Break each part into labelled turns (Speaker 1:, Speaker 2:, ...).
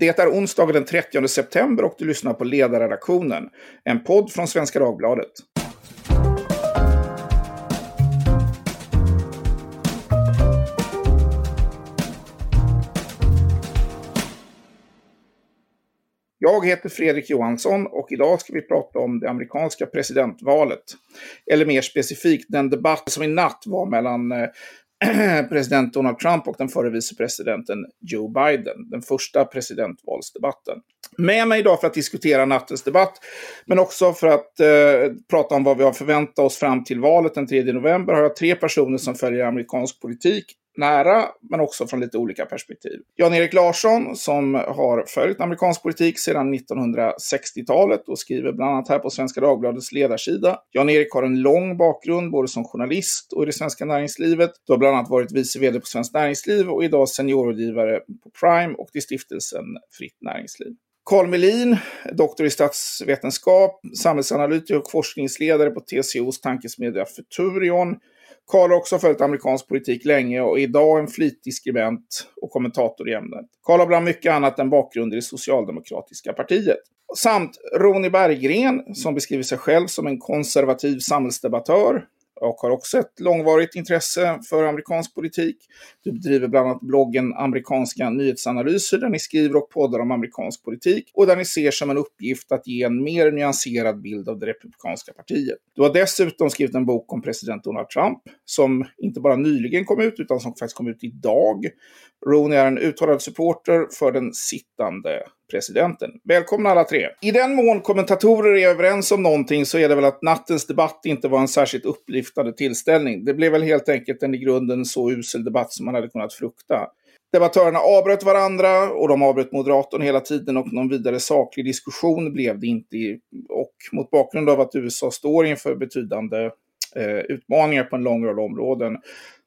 Speaker 1: Det är onsdagen den 30 september och du lyssnar på Ledarredaktionen, en podd från Svenska Dagbladet. Jag heter Fredrik Johansson och idag ska vi prata om det amerikanska presidentvalet. Eller mer specifikt den debatt som i natt var mellan eh, president Donald Trump och den förre vicepresidenten Joe Biden. Den första presidentvalsdebatten. Med mig idag för att diskutera nattens debatt, men också för att eh, prata om vad vi har förväntat oss fram till valet den 3 november, har jag tre personer som följer amerikansk politik nära, men också från lite olika perspektiv. Jan-Erik Larsson, som har följt amerikansk politik sedan 1960-talet och skriver bland annat här på Svenska Dagbladets ledarsida. Jan-Erik har en lång bakgrund både som journalist och i det svenska näringslivet. Du har bland annat varit vice vd på Svenskt Näringsliv och idag seniorrådgivare på Prime och till stiftelsen Fritt Näringsliv. Carl Melin, doktor i statsvetenskap, samhällsanalytiker och forskningsledare på TCOs tankesmedja Futurion, Karl har också följt amerikansk politik länge och är idag en flitig skribent och kommentator i ämnet. Karl har bland mycket annat en bakgrund i det socialdemokratiska partiet. Samt Ronny Berggren, som beskriver sig själv som en konservativ samhällsdebattör, och har också ett långvarigt intresse för amerikansk politik. Du driver bland annat bloggen Amerikanska nyhetsanalyser där ni skriver och poddar om amerikansk politik och där ni ser som en uppgift att ge en mer nyanserad bild av det republikanska partiet. Du har dessutom skrivit en bok om president Donald Trump som inte bara nyligen kom ut utan som faktiskt kom ut idag. Rooney är en uttalad supporter för den sittande presidenten. Välkomna alla tre! I den mån kommentatorer är överens om någonting så är det väl att nattens debatt inte var en särskilt upplyftande tillställning. Det blev väl helt enkelt en i grunden så usel debatt som man hade kunnat frukta. Debattörerna avbröt varandra och de avbröt moderatorn hela tiden och någon vidare saklig diskussion blev det inte. Och mot bakgrund av att USA står inför betydande eh, utmaningar på en lång rad områden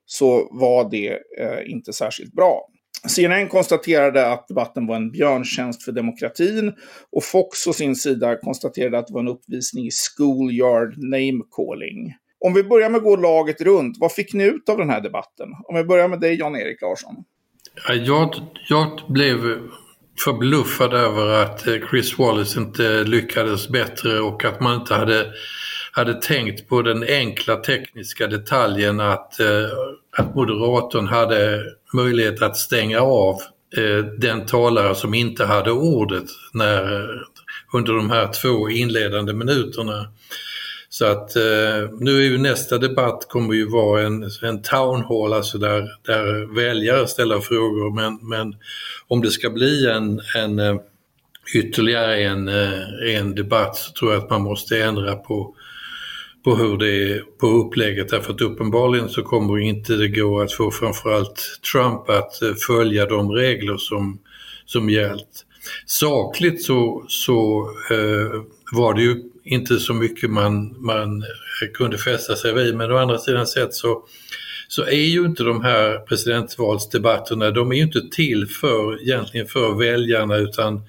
Speaker 1: så var det eh, inte särskilt bra. CNN konstaterade att debatten var en björntjänst för demokratin och Fox å sin sida konstaterade att det var en uppvisning i schoolyard name calling. Om vi börjar med att gå laget runt, vad fick ni ut av den här debatten? Om vi börjar med dig Jan-Erik Larsson.
Speaker 2: Jag, jag blev förbluffad över att eh, Chris Wallace inte lyckades bättre och att man inte hade, hade tänkt på den enkla tekniska detaljen att, eh, att moderatorn hade möjlighet att stänga av eh, den talare som inte hade ordet när, under de här två inledande minuterna. Så att eh, nu är ju nästa debatt kommer ju vara en, en town hall, alltså där, där väljare ställer frågor. Men, men om det ska bli en, en eh, ytterligare en, eh, en debatt så tror jag att man måste ändra på på hur det är på upplägget därför att uppenbarligen så kommer inte det gå att få framförallt Trump att eh, följa de regler som, som gällt. Sakligt så, så eh, var det ju inte så mycket man, man kunde fästa sig vid men å andra sidan sett så, så är ju inte de här presidentvalsdebatterna, de är ju inte till för egentligen för väljarna utan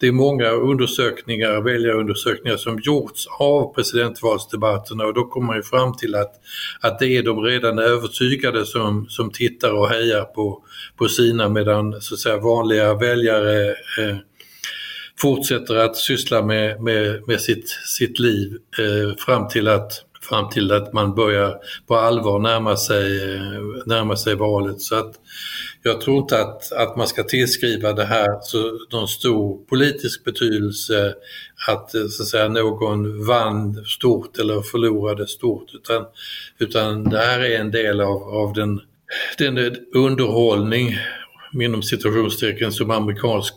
Speaker 2: det är många undersökningar, väljarundersökningar som gjorts av presidentvalsdebatterna och då kommer man ju fram till att, att det är de redan övertygade som, som tittar och hejar på, på sina medan så att säga, vanliga väljare eh, fortsätter att syssla med, med, med sitt, sitt liv eh, fram till att fram till att man börjar på allvar närma sig, närma sig valet. Så att jag tror inte att, att man ska tillskriva det här så någon stor politisk betydelse att, så att säga, någon vann stort eller förlorade stort utan, utan det här är en del av, av den, den underhållning inom situationstecken som amerikansk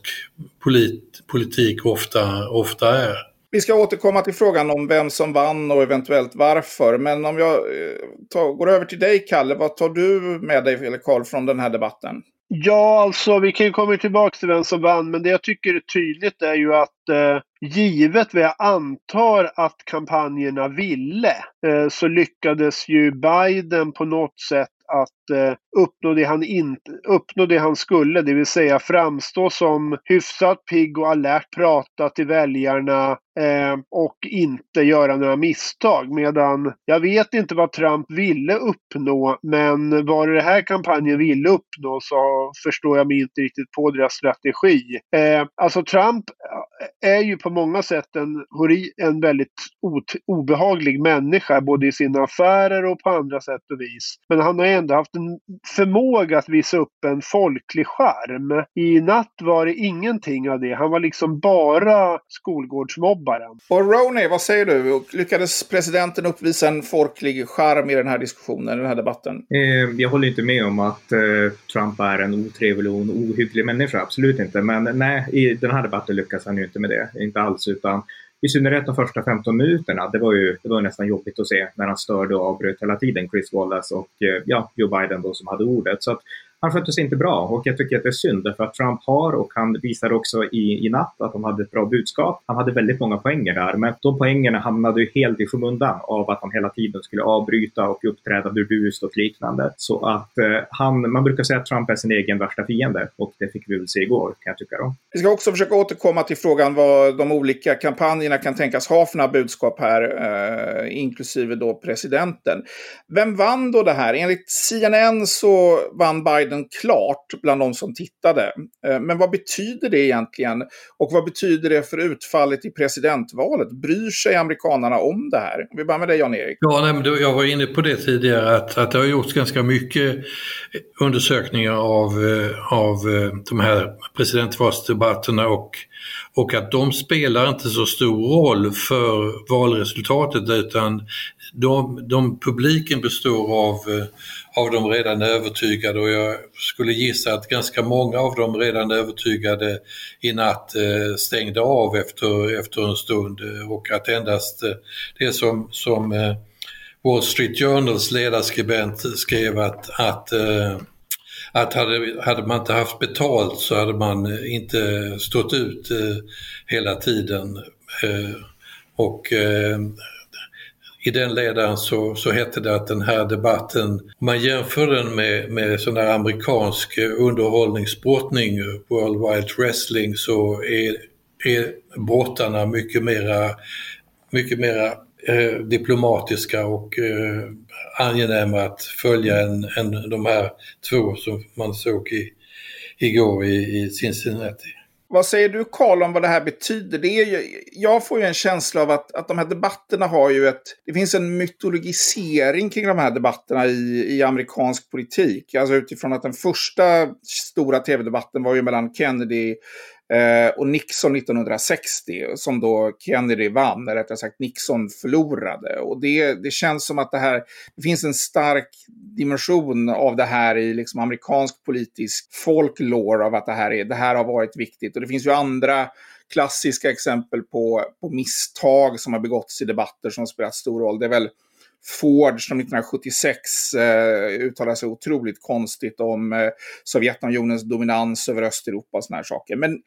Speaker 2: polit, politik ofta, ofta är.
Speaker 1: Vi ska återkomma till frågan om vem som vann och eventuellt varför. Men om jag eh, tar, går över till dig, Kalle, vad tar du med dig, eller Karl, från den här debatten?
Speaker 3: Ja, alltså vi kan ju komma tillbaka till vem som vann, men det jag tycker är tydligt är ju att eh, givet vad jag antar att kampanjerna ville, eh, så lyckades ju Biden på något sätt att eh, uppnå, det han in, uppnå det han skulle, det vill säga framstå som hyfsat pigg och alert, prata till väljarna, Eh, och inte göra några misstag. Medan jag vet inte vad Trump ville uppnå, men vad det här kampanjen ville uppnå så förstår jag mig inte riktigt på deras strategi. Eh, alltså Trump eh, är ju på många sätt en, en väldigt obehaglig människa, både i sina affärer och på andra sätt och vis. Men han har ändå haft en förmåga att visa upp en folklig charm. I natt var det ingenting av det. Han var liksom bara skolgårdsmobbare jobbaren.
Speaker 1: Och Roney, vad säger du? Lyckades presidenten uppvisa en folklig charm i den här diskussionen, i den här debatten?
Speaker 4: Eh, jag håller inte med om att eh, Trump är en otrevlig och en ohygglig människa, absolut inte. Men nej, i den här debatten lyckas han ju inte med det, inte alls. Utan i synnerhet de första 15 minuterna, det var ju det var nästan jobbigt att se när han störde och avbröt hela tiden Chris Wallace och eh, ja, Joe Biden då som hade ordet. Så att han skötte sig inte bra och jag tycker att det är synd därför att Trump har och han visade också i, i natt att han hade ett bra budskap. Han hade väldigt många poänger där men de poängerna hamnade ju helt i skymundan av att han hela tiden skulle avbryta och uppträda burdust och liknande. Så att eh, han, man brukar säga att Trump är sin egen värsta fiende och det fick vi väl se igår kan jag tycka då.
Speaker 1: Vi ska också försöka återkomma till frågan vad de olika kampanjerna kan tänkas ha för några budskap här, eh, inklusive då presidenten. Vem vann då det här? Enligt CNN så vann Biden Biden klart bland de som tittade. Eh, men vad betyder det egentligen? Och vad betyder det för utfallet i presidentvalet? Bryr sig amerikanerna om det här? Vi börjar med dig Jan-Erik.
Speaker 2: Ja, nej, men jag var inne på det tidigare att, att det har gjorts ganska mycket undersökningar av, eh, av eh, de här presidentvalsdebatterna och och att de spelar inte så stor roll för valresultatet utan de, de publiken består av, eh, av de redan övertygade och jag skulle gissa att ganska många av de redan övertygade i natt eh, stängde av efter, efter en stund eh, och att endast eh, det som, som Wall Street Journals ledarskribent skrev att, att att hade, hade man inte haft betalt så hade man inte stått ut eh, hela tiden. Eh, och eh, i den ledaren så, så hette det att den här debatten, om man jämför den med, med sån här amerikansk underhållningsbrottning, World Wide Wrestling, så är, är brottarna mycket mera, mycket mera eh, diplomatiska och eh, angenäma att följa än, än de här två som man såg i, igår i, i Cincinnati.
Speaker 1: Vad säger du Karl om vad det här betyder? Det är ju, jag får ju en känsla av att, att de här debatterna har ju ett... Det finns en mytologisering kring de här debatterna i, i amerikansk politik. Alltså utifrån att den första stora tv-debatten var ju mellan Kennedy Eh, och Nixon 1960, som då Kennedy vann, eller rättare sagt Nixon förlorade. Och det, det känns som att det här, det finns en stark dimension av det här i liksom amerikansk politisk folklore av att det här, är, det här har varit viktigt. Och det finns ju andra klassiska exempel på, på misstag som har begåtts i debatter som har spelat stor roll. Det är väl Ford som 1976 eh, uttalade sig otroligt konstigt om eh, Sovjetunionens dominans över Östeuropa och sådana här saker. Men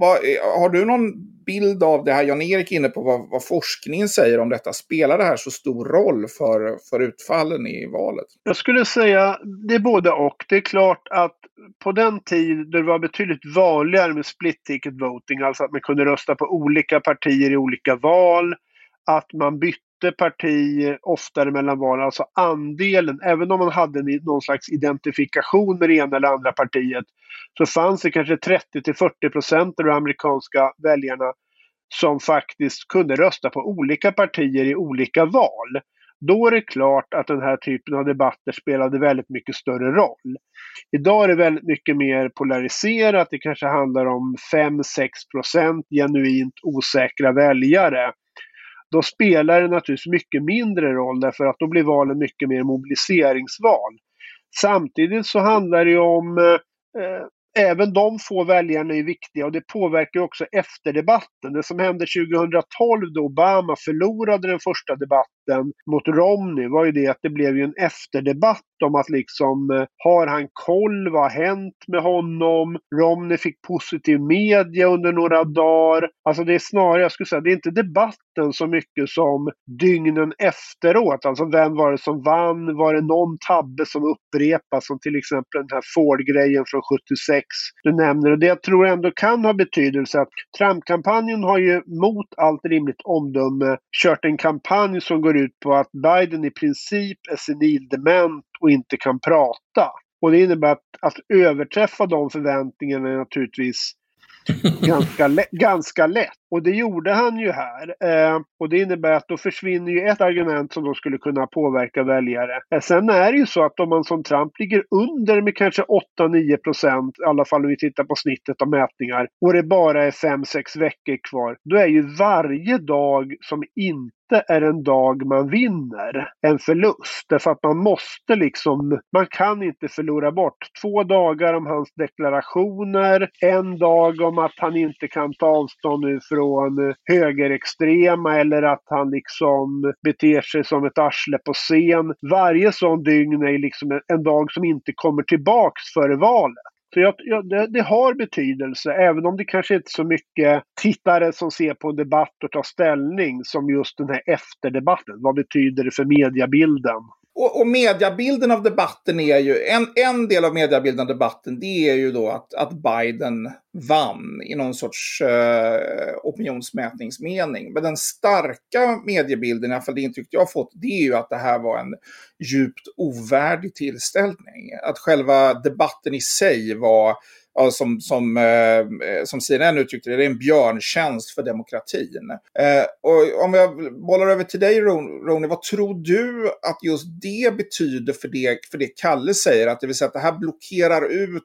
Speaker 1: vad, eh, har du någon bild av det här Jan-Erik inne på vad, vad, forskningen säger om detta? Spelar det här så stor roll för, för utfallen i valet?
Speaker 3: Jag skulle säga det är både och. Det är klart att på den tid då det var betydligt vanligare med split ticket voting, alltså att man kunde rösta på olika partier i olika val, att man bytte bytte parti oftare mellan val. Alltså andelen, även om man hade någon slags identifikation med det ena eller andra partiet, så fanns det kanske 30 till 40 procent av de amerikanska väljarna som faktiskt kunde rösta på olika partier i olika val. Då är det klart att den här typen av debatter spelade väldigt mycket större roll. Idag är det väldigt mycket mer polariserat. Det kanske handlar om 5-6 procent genuint osäkra väljare då spelar det naturligtvis mycket mindre roll därför att då blir valen mycket mer mobiliseringsval. Samtidigt så handlar det ju om eh, Även de få väljarna är viktiga och det påverkar också efterdebatten. Det som hände 2012 då Obama förlorade den första debatten debatten mot Romney var ju det att det blev ju en efterdebatt om att liksom, eh, har han koll? Vad har hänt med honom? Romney fick positiv media under några dagar. Alltså det är snarare, jag skulle säga, det är inte debatten så mycket som dygnen efteråt. Alltså vem var det som vann? Var det någon tabbe som upprepas? Som till exempel den här Ford-grejen från 76 du nämner. Och det jag tror ändå kan ha betydelse att Trump-kampanjen har ju mot allt rimligt omdöme kört en kampanj som går ut på att Biden i princip är senildement och inte kan prata. Och det innebär att, att överträffa de förväntningarna är naturligtvis ganska, ganska lätt. Och det gjorde han ju här. Eh, och det innebär att då försvinner ju ett argument som då skulle kunna påverka väljare. Eh, sen är det ju så att om man som Trump ligger under med kanske 8-9 procent, i alla fall om vi tittar på snittet av mätningar, och det bara är 5-6 veckor kvar, då är ju varje dag som inte är en dag man vinner en förlust. Därför att man måste liksom, man kan inte förlora bort två dagar om hans deklarationer, en dag om att han inte kan ta avstånd nu för från högerextrema eller att han liksom beter sig som ett arsle på scen. Varje sån dygn är liksom en dag som inte kommer tillbaks före valet. Så jag, jag, det, det, har betydelse, även om det kanske inte är så mycket tittare som ser på en debatt och tar ställning som just den här efterdebatten. Vad betyder det för mediebilden?
Speaker 1: Och, och mediabilden av debatten är ju, en, en del av mediabilden av debatten, det är ju då att, att Biden vann i någon sorts eh, opinionsmätningsmening. Men den starka mediebilden, i alla fall det intryck jag har fått, det är ju att det här var en djupt ovärdig tillställning. Att själva debatten i sig var ja, som, som, eh, som CNN uttryckte det, det är en björntjänst för demokratin. Eh, och om jag bollar över till dig Ronny, vad tror du att just det betyder för det, för det Kalle säger? Att det vill säga att det här blockerar ut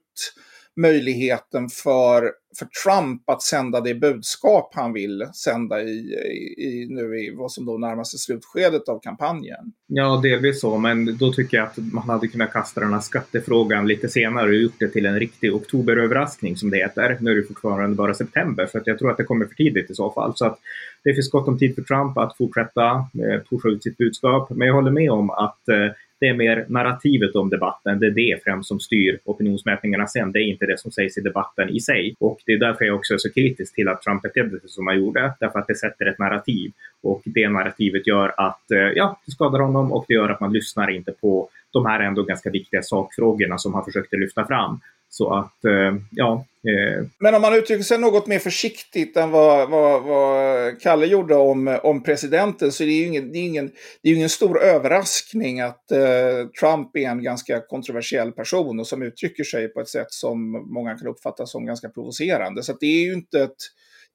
Speaker 1: möjligheten för, för Trump att sända det budskap han vill sända i, i, nu i vad som då närmar sig slutskedet av kampanjen.
Speaker 4: Ja, delvis så, men då tycker jag att man hade kunnat kasta den här skattefrågan lite senare och gjort det till en riktig oktoberöverraskning som det heter. Nu är det fortfarande bara september, för att jag tror att det kommer för tidigt i så fall. Så att det finns gott om tid för Trump att fortsätta eh, pusha ut sitt budskap. Men jag håller med om att eh, det är mer narrativet om debatten. Det är det främst som styr opinionsmätningarna sen. Det är inte det som sägs i debatten i sig. Och det är därför jag också är så kritisk till att Trump betedde sig som han gjorde. Därför att det sätter ett narrativ. Och det narrativet gör att, eh, ja, det skadar honom och det gör att man lyssnar inte på de här ändå ganska viktiga sakfrågorna som han försökte lyfta fram. Så att, eh, ja.
Speaker 1: Eh. Men om man uttrycker sig något mer försiktigt än vad, vad, vad Kalle gjorde om, om presidenten så är det ju ingen, det är ingen, det är ingen stor överraskning att eh, Trump är en ganska kontroversiell person och som uttrycker sig på ett sätt som många kan uppfatta som ganska provocerande. Så det är ju inte ett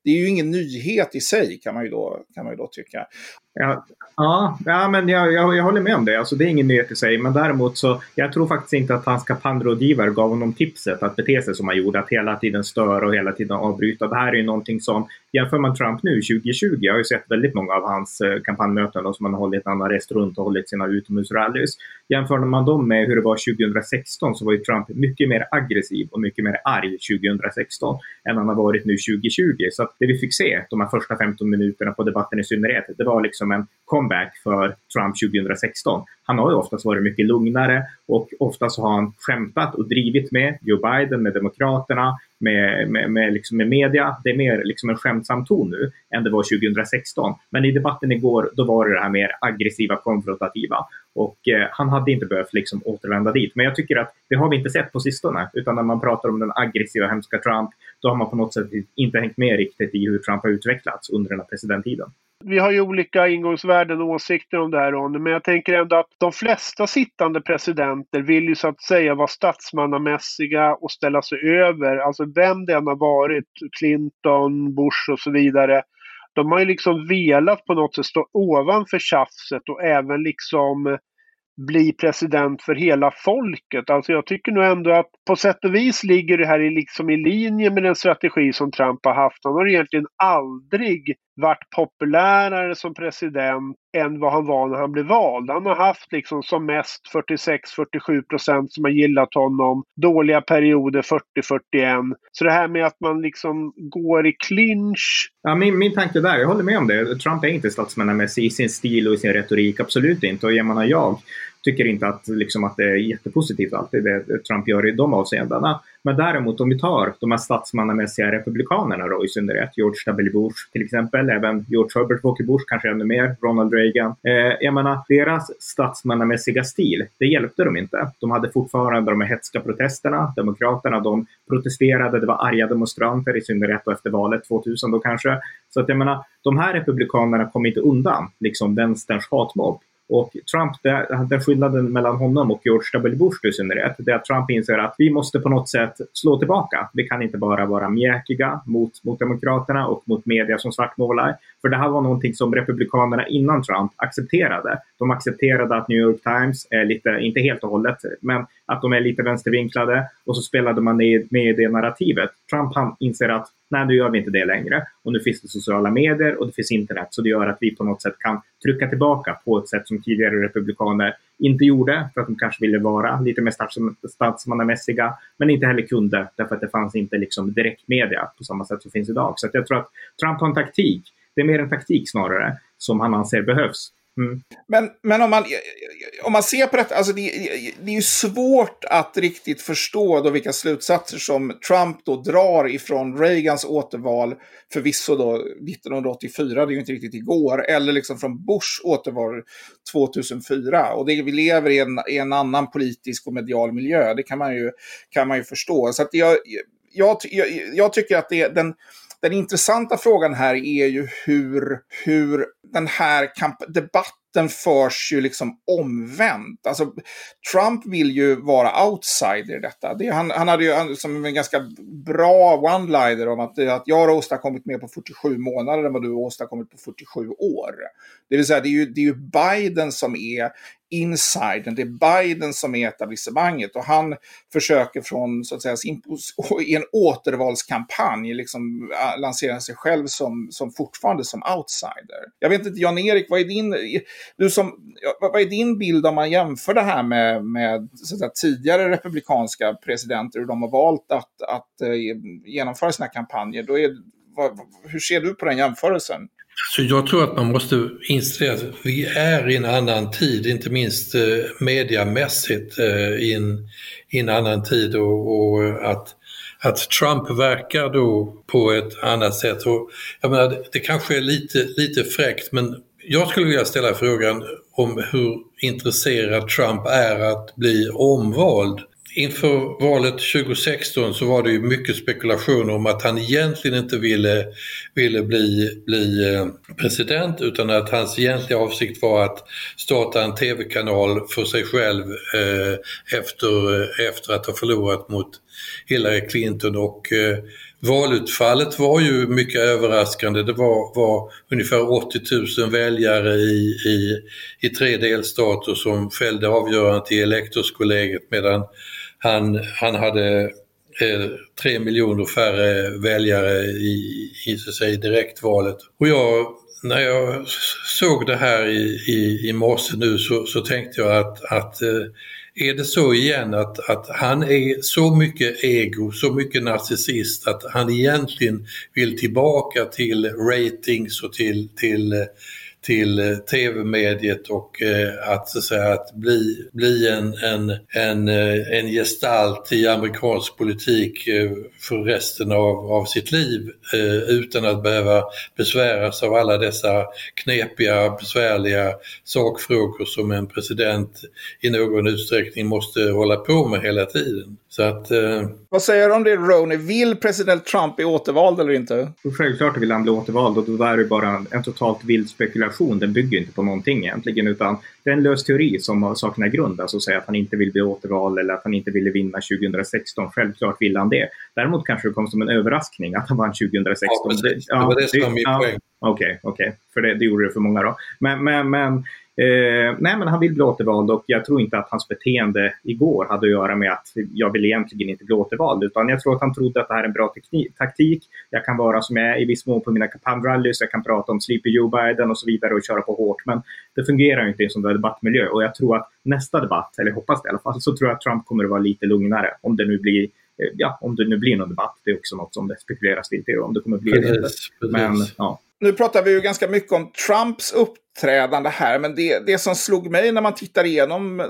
Speaker 1: det är ju ingen nyhet i sig kan man ju då, kan man ju då tycka.
Speaker 4: Ja, ja, ja men jag, jag, jag, håller med om det. Alltså, det är ingen nyhet i sig. Men däremot så, jag tror faktiskt inte att hans kampanjrådgivare gav honom tipset att bete sig som han gjorde. Att hela tiden störa och hela tiden avbryta. Det här är ju någonting som, jämför man Trump nu 2020, jag har ju sett väldigt många av hans eh, kampanjmöten kampanjmöten som han har hållit han har rest runt och hållit sina utomhusrallys. Jämför man dem med hur det var 2016 så var ju Trump mycket mer aggressiv och mycket mer arg 2016 än han har varit nu 2020. Så det vi fick se de här första 15 minuterna på debatten i synnerhet, det var liksom en comeback för Trump 2016. Han har ju oftast varit mycket lugnare och oftast har han skämtat och drivit med Joe Biden, med Demokraterna, med, med, med, liksom med media. Det är mer liksom en skämtsam ton nu än det var 2016. Men i debatten igår, då var det det här mer aggressiva, konfrontativa. Och eh, han hade inte behövt liksom återvända dit. Men jag tycker att det har vi inte sett på sistone. Utan när man pratar om den aggressiva, hemska Trump, då har man på något sätt inte hängt med riktigt i hur Trump har utvecklats under den här presidenttiden.
Speaker 3: Vi har ju olika ingångsvärden och åsikter om det här Ronny, men jag tänker ändå att de flesta sittande presidenter vill ju så att säga vara statsmannamässiga och ställa sig över, alltså vem det än har varit, Clinton, Bush och så vidare. De har ju liksom velat på något sätt stå ovanför tjafset och även liksom bli president för hela folket. Alltså jag tycker nog ändå att på sätt och vis ligger det här i, liksom i linje med den strategi som Trump har haft. Han har egentligen aldrig varit populärare som president än vad han var när han blev vald. Han har haft liksom som mest 46-47 procent som har gillat honom. Dåliga perioder 40-41. Så det här med att man liksom går i clinch.
Speaker 4: Ja, min, min tanke där, jag håller med om det. Trump är inte statsmannamässig i sin stil och i sin retorik, absolut inte. Och jag menar jag tycker inte att, liksom, att det är jättepositivt alltid det Trump gör i de avseendena. Men däremot om vi tar de här statsmannamässiga republikanerna då i synnerhet, George W. Bush till exempel, även George Herbert Walker Bush, kanske ännu mer, Ronald Reagan. Eh, jag menar, deras statsmannamässiga stil, det hjälpte dem inte. De hade fortfarande de här hetska protesterna. Demokraterna, de protesterade, det var arga demonstranter, i synnerhet efter valet 2000 då kanske. Så att jag menar, de här republikanerna kom inte undan liksom vänsterns hatmobb. Och Trump, den skillnaden mellan honom och George W. Bush i synnerhet, det är att Trump inser att vi måste på något sätt slå tillbaka. Vi kan inte bara vara mjäkiga mot, mot Demokraterna och mot media som svartmålar. För det här var någonting som Republikanerna innan Trump accepterade. De accepterade att New York Times är lite, inte helt och hållet, men att de är lite vänstervinklade och så spelade man med det narrativet. Trump han inser att nej, nu gör vi inte det längre. Och nu finns det sociala medier och det finns internet. Så det gör att vi på något sätt kan trycka tillbaka på ett sätt som tidigare republikaner inte gjorde för att de kanske ville vara lite mer statsmannamässiga men inte heller kunde därför att det fanns inte liksom direktmedia på samma sätt som finns idag. Så jag tror att Trump har en taktik. Det är mer en taktik snarare som han anser behövs
Speaker 1: Mm. Men, men om, man, om man ser på detta, alltså det, det är ju svårt att riktigt förstå då vilka slutsatser som Trump då drar ifrån Reagans återval, förvisso då 1984, det är ju inte riktigt igår, eller liksom från Bush återval 2004. Och det, vi lever i en, i en annan politisk och medial miljö, det kan man ju, kan man ju förstå. Så att jag, jag, jag, jag tycker att det, den den intressanta frågan här är ju hur, hur den här debatten förs ju liksom omvänt. Alltså, Trump vill ju vara outsider i detta. Det, han, han hade ju som en ganska bra one-liner om att, att jag har åstadkommit mer på 47 månader än vad du har åstadkommit på 47 år. Det vill säga, det är ju, det är ju Biden som är insidern, det är Biden som är etablissemanget och han försöker från, så att säga, sin, i en återvalskampanj liksom eh, lansera sig själv som, som fortfarande som outsider. Jag vet inte, Jan-Erik, vad är din, du som, vad är din bild om man jämför det här med, med så att säga, tidigare republikanska presidenter, hur de har valt att, att eh, genomföra sina kampanjer? Då är, vad, hur ser du på den jämförelsen?
Speaker 2: Så jag tror att man måste inse att vi är i en annan tid, inte minst eh, mediamässigt eh, i, en, i en annan tid och, och, att, att Trump verkar då på ett annat sätt. Och, jag menar, det, kanske är lite, lite fräckt men jag skulle vilja ställa frågan om hur intresserad Trump är att bli omvald inför valet 2016 så var det ju mycket spekulationer om att han egentligen inte ville, ville bli, bli eh, president utan att hans egentliga avsikt var att starta en tv-kanal för sig själv eh, efter, eh, efter att ha förlorat mot Hillary Clinton och eh, Valutfallet var ju mycket överraskande. Det var, var ungefär 80 000 väljare i, i, i tre delstater som fällde avgörandet i elektorskollegiet medan han, han hade eh, tre miljoner färre väljare i, i så säga, direktvalet. Och jag, när jag såg det här i, i, i morse nu så, så tänkte jag att, att eh, är det så igen att, att han är så mycket ego, så mycket narcissist att han egentligen vill tillbaka till ratings och till, till eh, till eh, tv-mediet och eh, att, så att, säga, att bli, bli en, en, en, eh, en gestalt i amerikansk politik för resten av, av sitt liv utan att behöva besväras av alla dessa knepiga, besvärliga sakfrågor som en president i någon utsträckning måste hålla på med hela tiden. Så att, eh...
Speaker 1: Vad säger du om det, Ronny? Vill president Trump bli återvald eller inte?
Speaker 4: Självklart vill han bli återvald och då är det bara en, en totalt vild spekulation. Den bygger inte på någonting egentligen utan det är en lös teori som saknar grund. Alltså säga att han inte vill bli återvald eller att han inte ville vinna 2016. Självklart vill han det. Däremot kanske det kom som en överraskning att han vann 2016.
Speaker 2: Ja, precis. det, var det som var min poäng.
Speaker 4: Okej, okej. Okay, okay. För det, det gjorde det för många då. Men, men, men Eh, nej, men han vill bli återvald och jag tror inte att hans beteende igår hade att göra med att jag vill egentligen inte bli återvald, utan jag tror att han trodde att det här är en bra taktik. Jag kan vara som jag är i viss mån på mina kampanjrallys, jag kan prata om Sleepy Joe Biden och så vidare och köra på hårt, men det fungerar ju inte i en sån där debattmiljö och jag tror att nästa debatt, eller hoppas det i alla fall, så tror jag att Trump kommer att vara lite lugnare om det nu blir eh, ja, om det nu blir någon debatt. Det är också något som det spekuleras lite om det kommer bli
Speaker 2: precis,
Speaker 4: det. Men, ja.
Speaker 1: Nu pratar vi ju ganska mycket om Trumps framträdande här, men det, det som slog mig när man tittar igenom eh,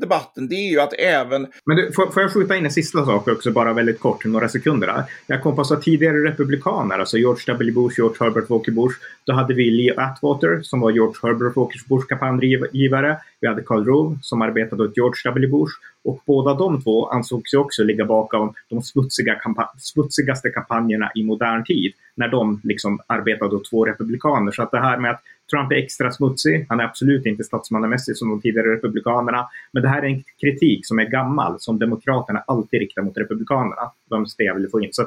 Speaker 1: debatten, det är ju att även...
Speaker 4: Men du, får, får jag skjuta in en sista sak också, bara väldigt kort, några sekunder där. Jag kom på att tidigare republikaner, alltså George W. Bush, George Herbert Walker Bush, då hade vi Lee Atwater som var George Herbert Walker Bush kampanjgivare. Vi hade Karl Rove som arbetade åt George W. Bush och båda de två ansågs ju också ligga bakom de smutsiga kampa smutsigaste kampanjerna i modern tid när de liksom arbetade åt två republikaner. Så att det här med att Trump är extra smutsig, han är absolut inte statsmannamässig som de tidigare republikanerna, men det här är en kritik som är gammal, som demokraterna alltid riktar mot republikanerna. De det jag vill få in. Så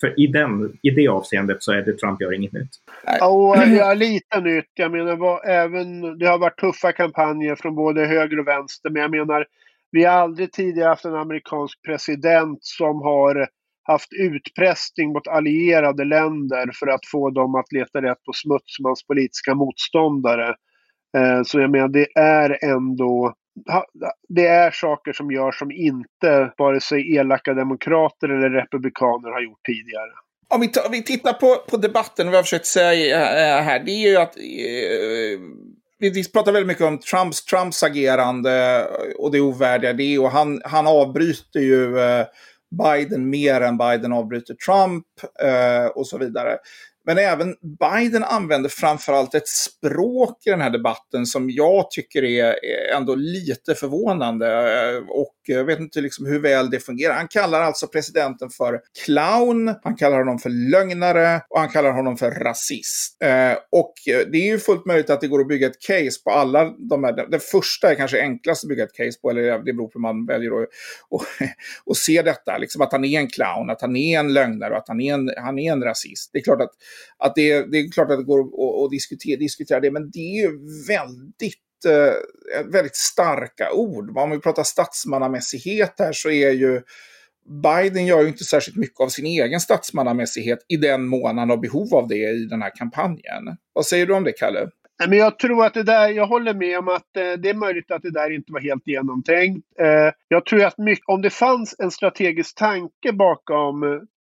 Speaker 4: för i, den, i det avseendet så är det Trump gör inget nytt.
Speaker 3: Ja, ja lite nytt. Jag menar, var, även, det har varit tuffa kampanjer från både höger och vänster, men jag menar, vi har aldrig tidigare haft en amerikansk president som har haft utpressning mot allierade länder för att få dem att leta rätt på smutsmans politiska motståndare. Eh, så jag menar, det är ändå det är saker som görs som inte vare sig elaka demokrater eller republikaner har gjort tidigare.
Speaker 1: Om vi, om vi tittar på, på debatten, vad jag har försökt säga eh, här, det är ju att eh, vi pratar väldigt mycket om Trumps, Trumps agerande och det ovärdiga det. Och han, han avbryter ju eh, Biden mer än Biden avbryter Trump eh, och så vidare. Men även Biden använder framförallt ett språk i den här debatten som jag tycker är ändå lite förvånande. Och jag vet inte liksom hur väl det fungerar. Han kallar alltså presidenten för clown, han kallar honom för lögnare och han kallar honom för rasist. Eh, och det är ju fullt möjligt att det går att bygga ett case på alla de här. Det första är kanske enklast att bygga ett case på, eller det beror på hur man väljer att och, och se detta. Liksom att han är en clown, att han är en lögnare och att han är en, han är en rasist. Det är klart att att det, det är klart att det går att, att diskutera, diskutera det, men det är ju väldigt eh, väldigt starka ord. Om vi pratar statsmannamässighet här så är ju Biden gör ju inte särskilt mycket av sin egen statsmannamässighet i den mån han har behov av det i den här kampanjen. Vad säger du om det, Kalle?
Speaker 3: Men jag tror att det där, jag håller med om att eh, det är möjligt att det där inte var helt genomtänkt. Eh, jag tror att mycket, om det fanns en strategisk tanke bakom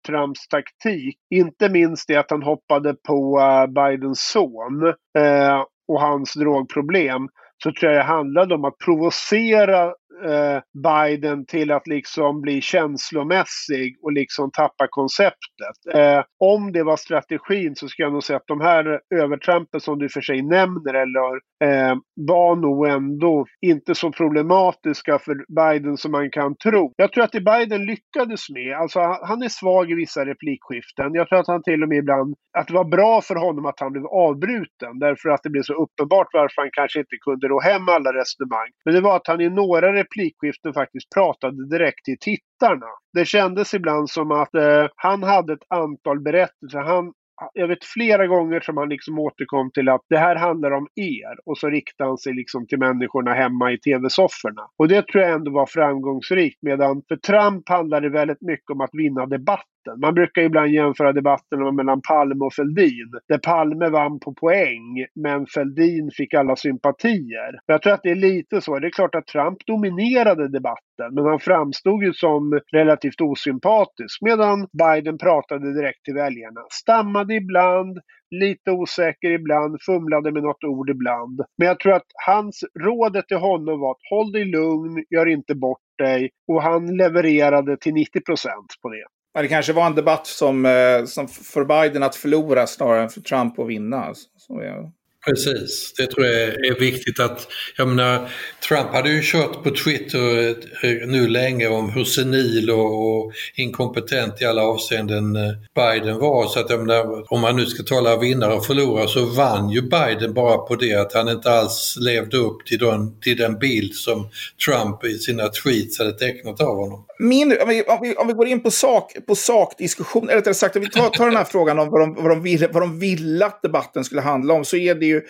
Speaker 3: Trumps taktik. Inte minst det att han hoppade på uh, Bidens son uh, och hans drogproblem. Så tror jag det handlade om att provocera Eh, Biden till att liksom bli känslomässig och liksom tappa konceptet. Eh, om det var strategin så ska jag nog säga att de här övertrampen som du för sig nämner eller eh, var nog ändå inte så problematiska för Biden som man kan tro. Jag tror att det Biden lyckades med, alltså han är svag i vissa replikskiften. Jag tror att han till och med ibland, att det var bra för honom att han blev avbruten därför att det blev så uppenbart varför han kanske inte kunde ro hem alla resonemang. Men det var att han i några replikskiften faktiskt pratade direkt till tittarna. Det kändes ibland som att eh, han hade ett antal berättelser. Han, jag vet flera gånger som han liksom återkom till att det här handlar om er. Och så riktade han sig liksom till människorna hemma i tv-sofforna. Och det tror jag ändå var framgångsrikt. Medan för Trump handlade det väldigt mycket om att vinna debatten. Man brukar ibland jämföra debatten mellan Palme och Fälldin. Där Palme vann på poäng, men Fälldin fick alla sympatier. Jag tror att det är lite så. Det är klart att Trump dominerade debatten, men han framstod ju som relativt osympatisk. Medan Biden pratade direkt till väljarna. Stammade ibland, lite osäker ibland, fumlade med något ord ibland. Men jag tror att hans rådet till honom var att håll dig lugn, gör inte bort dig. Och han levererade till 90 procent på det.
Speaker 1: Men det kanske var en debatt som, eh, som för Biden att förlora snarare än för Trump att vinna. Alltså, Så ja.
Speaker 2: Precis, det tror jag är viktigt att, jag menar, Trump hade ju kört på Twitter eh, nu länge om hur senil och inkompetent i alla avseenden eh, Biden var. Så att jag menar, om man nu ska tala vinnare och förlorare så vann ju Biden bara på det att han inte alls levde upp till den, till den bild som Trump i sina tweets hade tecknat av honom.
Speaker 1: Min, om, vi, om, vi, om vi går in på, sak, på sakdiskussion, eller rättare sagt om vi tar, tar den här frågan om vad de, vad, de ville, vad de ville att debatten skulle handla om så är det ju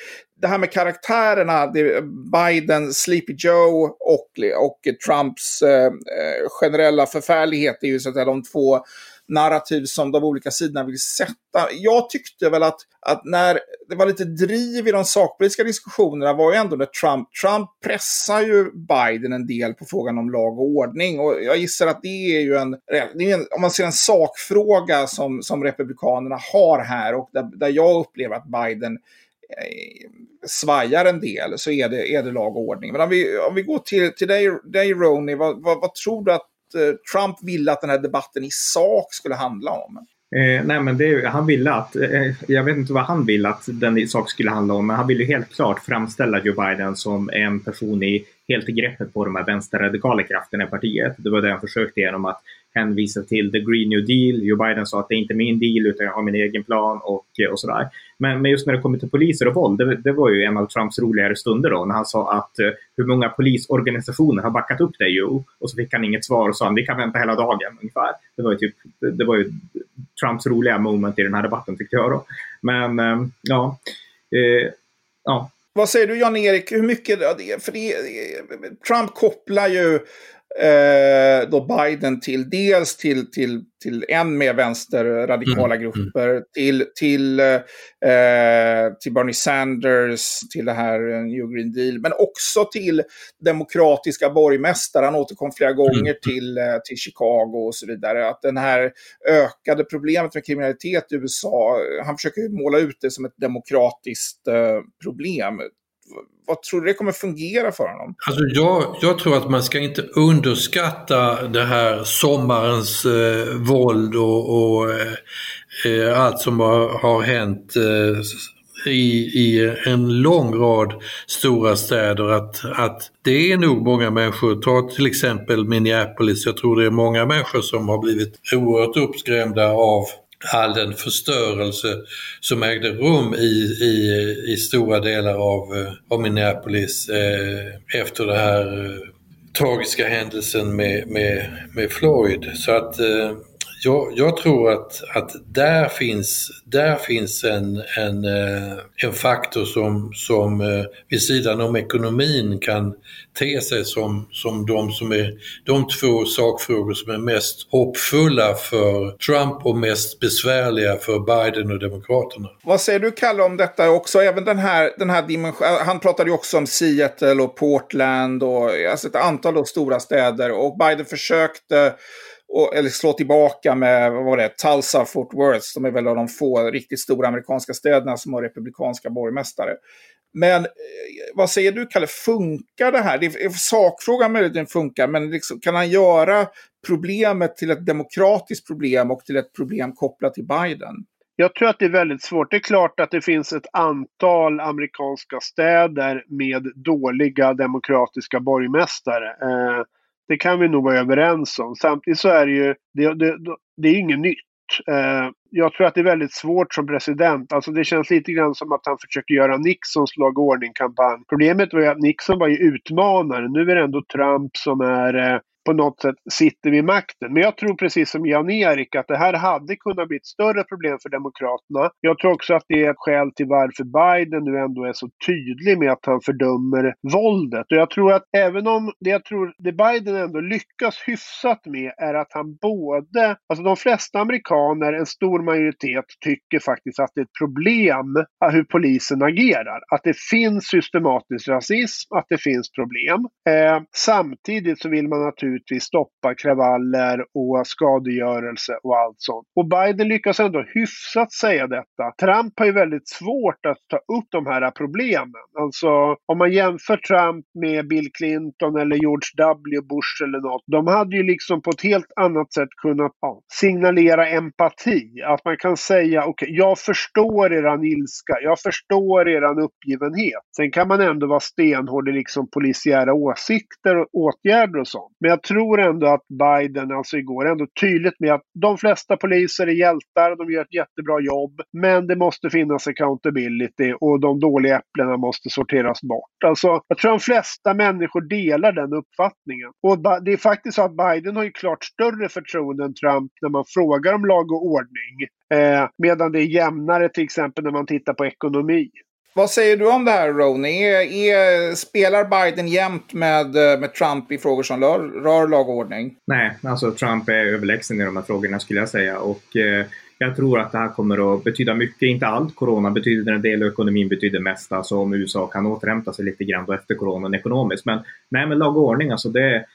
Speaker 1: det här med karaktärerna, det Biden, Sleepy Joe och, och Trumps eh, eh, generella förfärlighet är ju så att säga de två narrativ som de olika sidorna vill sätta. Jag tyckte väl att, att när det var lite driv i de sakpolitiska diskussionerna var ju ändå när Trump, Trump pressar ju Biden en del på frågan om lag och ordning. Och jag gissar att det är ju en, är en om man ser en sakfråga som, som Republikanerna har här och där, där jag upplever att Biden Eh, svajar en del så är det, är det lag och ordning. Men om vi, om vi går till, till dig, dig Ronny, vad, vad, vad tror du att Eh, Trump ville att den här debatten i sak skulle handla om?
Speaker 4: Eh, nej, men det, han ville att, eh, jag vet inte vad han ville att den i sak skulle handla om, men han ville helt klart framställa Joe Biden som en person i helt i greppet på de här vänsterradikala krafterna i partiet. Det var det han försökte genom att hänvisa till the Green New Deal. Joe Biden sa att det är inte min deal utan jag har min egen plan och, eh, och sådär. Men, men just när det kommer till poliser och våld, det, det, var ju en av Trumps roligare stunder då när han sa att eh, hur många polisorganisationer har backat upp dig Joe? Och så fick han inget svar och sa att vi kan vänta hela dagen ungefär. Det var ju, typ, det, det var ju Trumps roliga moment i den här debatten tyckte jag då. Men eh, ja, Eh, ja.
Speaker 1: Vad säger du Jan-Erik, hur mycket, för det, Trump kopplar ju eh, då Biden till dels till, till, till än mer vänsterradikala mm. grupper, mm. till, till, eh, till Bernie Sanders, till det här eh, New Green Deal, men också till demokratiska borgmästare. Han återkom flera gånger mm. till, eh, till Chicago och så vidare. Att den här ökade problemet med kriminalitet i USA, han försöker måla ut det som ett demokratiskt eh, problem vad tror du det kommer fungera för honom?
Speaker 2: Alltså jag, jag tror att man ska inte underskatta det här sommarens eh, våld och, och eh, eh, allt som har, har hänt eh, i, i en lång rad stora städer. Att, att det är nog många människor, ta till exempel Minneapolis, jag tror det är många människor som har blivit oerhört uppskrämda av all den förstörelse som ägde rum i, i, i stora delar av, eh, av Minneapolis eh, efter den här eh, tragiska händelsen med, med, med Floyd. Så att eh, jag, jag, tror att, att där finns, där finns en, en, eh, en faktor som, som eh, vid sidan om ekonomin kan te sig som, som de, som är, de två sakfrågor som är mest hoppfulla för Trump och mest besvärliga för Biden och Demokraterna.
Speaker 1: Vad säger du Kalle om detta också? Även den här, den här dimensionen, eh, han pratade ju också om Seattle och Portland och alltså ett antal stora städer och Biden försökte och, eller slå tillbaka med, vad var det, Tulsa, Fort Worth, de är väl av de få riktigt stora amerikanska städerna som har republikanska borgmästare. Men eh, vad säger du, Kalle, funkar det här? Det är, sakfrågan möjligen funkar, men liksom, kan han göra problemet till ett demokratiskt problem och till ett problem kopplat till Biden?
Speaker 3: Jag tror att det är väldigt svårt. Det är klart att det finns ett antal amerikanska städer med dåliga demokratiska borgmästare. Eh, det kan vi nog vara överens om. Samtidigt så är det ju, det, det, det är inget nytt. Eh, jag tror att det är väldigt svårt som president. Alltså det känns lite grann som att han försöker göra Nixons lag och ordning-kampanj. Problemet var ju att Nixon var ju utmanare. Nu är det ändå Trump som är eh, på något sätt sitter vid makten. Men jag tror precis som Jan-Erik att det här hade kunnat bli ett större problem för Demokraterna. Jag tror också att det är ett skäl till varför Biden nu ändå är så tydlig med att han fördömer våldet. Och jag tror att även om det jag tror det Biden ändå lyckas hyfsat med är att han både, alltså de flesta amerikaner, en stor majoritet, tycker faktiskt att det är ett problem hur polisen agerar. Att det finns systematisk rasism, att det finns problem. Eh, samtidigt så vill man naturligtvis naturligtvis stoppa kravaller och skadegörelse och allt sånt. Och Biden lyckas ändå hyfsat säga detta. Trump har ju väldigt svårt att ta upp de här problemen. Alltså om man jämför Trump med Bill Clinton eller George W. Bush eller något. De hade ju liksom på ett helt annat sätt kunnat ja, signalera empati. Att man kan säga okej, okay, jag förstår eran ilska, jag förstår eran uppgivenhet. Sen kan man ändå vara stenhård i liksom polisiära åsikter och åtgärder och sånt. Men jag jag tror ändå att Biden, alltså igår, ändå tydligt med att de flesta poliser är hjältar, de gör ett jättebra jobb, men det måste finnas accountability och de dåliga äpplena måste sorteras bort. Alltså, jag tror de flesta människor delar den uppfattningen. Och det är faktiskt så att Biden har ju klart större förtroende än Trump när man frågar om lag och ordning. Eh, medan det är jämnare till exempel när man tittar på ekonomi.
Speaker 1: Vad säger du om det här Ronny? Är, är, spelar Biden jämt med, eh, med Trump i frågor som rör, rör lag och ordning?
Speaker 4: Nej, alltså Trump är överlägsen i de här frågorna skulle jag säga. Och eh, jag tror att det här kommer att betyda mycket, inte allt. Corona betyder en del och ekonomin betyder mest. Alltså om USA kan återhämta sig lite grann då efter coronan ekonomiskt. Men nej, men lag och ordning, alltså det,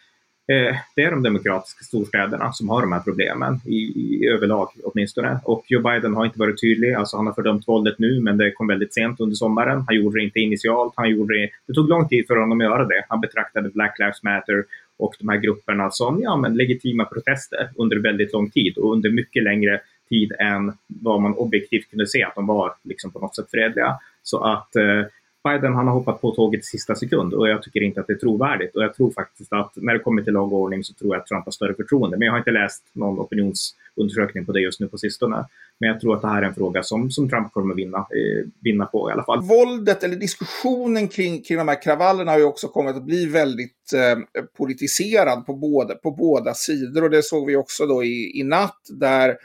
Speaker 4: Eh, det är de demokratiska storstäderna som har de här problemen i, i, överlag åtminstone. Och Joe Biden har inte varit tydlig. Alltså han har fördömt våldet nu, men det kom väldigt sent under sommaren. Han gjorde det inte initialt. Han gjorde det, det tog lång tid för honom att göra det. Han betraktade Black Lives Matter och de här grupperna som ja, men legitima protester under väldigt lång tid och under mycket längre tid än vad man objektivt kunde se att de var liksom på något sätt fredliga. Så att eh, Biden han har hoppat på tåget i sista sekund och jag tycker inte att det är trovärdigt. Och jag tror faktiskt att när det kommer till lag och ordning så tror jag att Trump har större förtroende. Men jag har inte läst någon opinionsundersökning på det just nu på sistone. Men jag tror att det här är en fråga som, som Trump kommer att vinna, eh, vinna på i alla fall.
Speaker 1: Våldet eller diskussionen kring, kring de här kravallerna har ju också kommit att bli väldigt eh, politiserad på båda, på båda sidor. Och det såg vi också då i, i natt där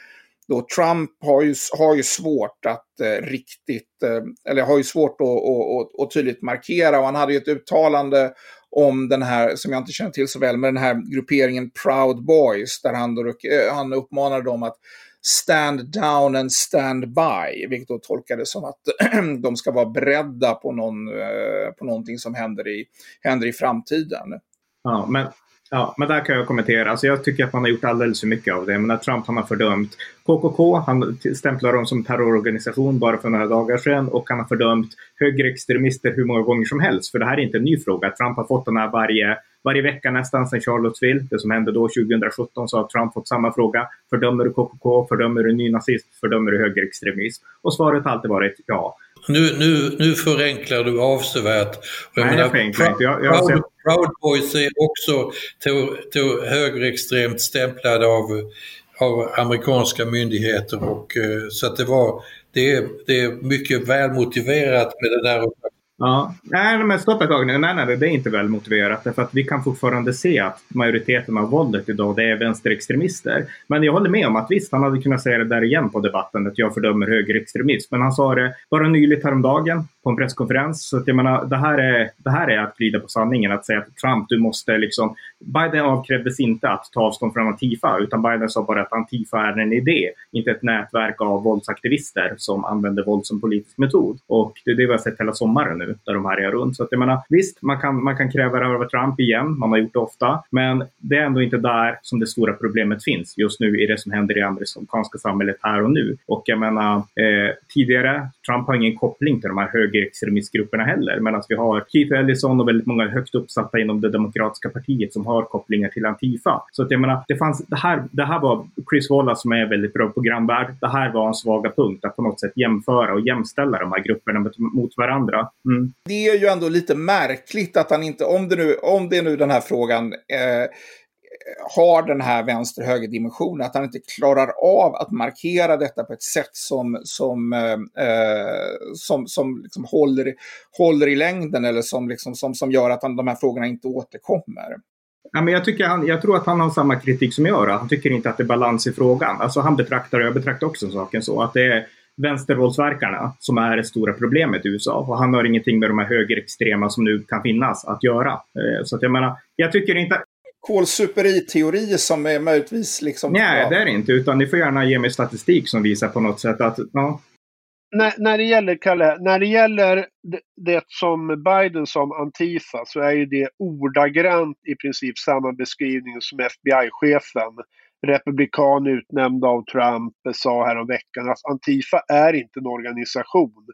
Speaker 1: då Trump har ju, har ju svårt att eh, riktigt, eh, eller har ju svårt att, att, att, tydligt markera och han hade ju ett uttalande om den här, som jag inte känner till så väl, med den här grupperingen Proud Boys, där han, då, eh, han uppmanade dem att stand down and stand by, vilket då tolkades som att de ska vara beredda på, någon, eh, på någonting som händer i, händer i framtiden.
Speaker 4: Ja, men Ja, men där kan jag kommentera. Alltså jag tycker att man har gjort alldeles för mycket av det. Men Trump han har fördömt KKK, han stämplar dem som terrororganisation bara för några dagar sedan och han har fördömt högerextremister hur många gånger som helst. För det här är inte en ny fråga. Trump har fått den här varje, varje vecka nästan sedan Charlottesville. Det som hände då 2017 så har Trump fått samma fråga. Fördömer du KKK? Fördömer du nynazism? Fördömer du högerextremism? Och svaret har alltid varit ja.
Speaker 2: Nu, nu, nu förenklar du avsevärt.
Speaker 4: Jag Nej, menar, jag förenklar inte. Jag, jag
Speaker 2: Proud, Proud Boys är också till, till högerextremt stämplade av, av amerikanska myndigheter. Och, eh, så att det, var, det, är, det är mycket välmotiverat med det där
Speaker 4: Ja, nej men stopp ett tag nu. Nej, nej, det är inte väl motiverat. Därför att vi kan fortfarande se att majoriteten av våldet idag det är vänsterextremister. Men jag håller med om att visst, han hade kunnat säga det där igen på debatten att jag fördömer högerextremism. Men han sa det bara nyligt häromdagen på en presskonferens. Så att jag menar, det här är, det här är att glida på sanningen. Att säga att Trump, du måste liksom... Biden avkrävdes inte att ta avstånd från Antifa, utan Biden sa bara att Antifa är en idé, inte ett nätverk av våldsaktivister som använder våld som politisk metod. Och det är det vi har sett hela sommaren nu, där de härjar runt. Så att jag menar, visst, man kan, man kan kräva det av Trump igen, man har gjort det ofta, men det är ändå inte där som det stora problemet finns just nu i det som händer i amerikanska samhället här och nu. Och jag menar, eh, tidigare, Trump har ingen koppling till de här hög högerextremistgrupperna heller. Medan vi har Keith Ellison och väldigt många högt uppsatta inom det demokratiska partiet som har kopplingar till Antifa. Så att jag menar, det, fanns, det, här, det här var Chris Wallace som är väldigt bra programvärd. Det här var en svaga punkt att på något sätt jämföra och jämställa de här grupperna mot varandra. Mm.
Speaker 1: Det är ju ändå lite märkligt att han inte, om det nu, om det nu den här frågan eh, har den här vänster-höger-dimensionen, att han inte klarar av att markera detta på ett sätt som, som, eh, eh, som, som liksom håller, håller i längden eller som, liksom, som, som gör att han, de här frågorna inte återkommer.
Speaker 4: Ja, men jag, tycker han, jag tror att han har samma kritik som jag. Han tycker inte att det är balans i frågan. Alltså han betraktar, och jag betraktar också saken så, att det är vänstervåldsverkarna som är det stora problemet i USA. Och han har ingenting med de här högerextrema som nu kan finnas att göra. Eh, så att jag menar, jag tycker inte,
Speaker 1: kolsuperi-teori som är möjligtvis liksom...
Speaker 4: Nej, det är det inte. Utan ni får gärna ge mig statistik som visar på något sätt att... Ja.
Speaker 3: När, när det gäller, Kalle, när det gäller det, det som Biden som Antifa så är ju det ordagrant i princip samma beskrivning som FBI-chefen republikan utnämnd av Trump sa häromveckan att Antifa är inte en organisation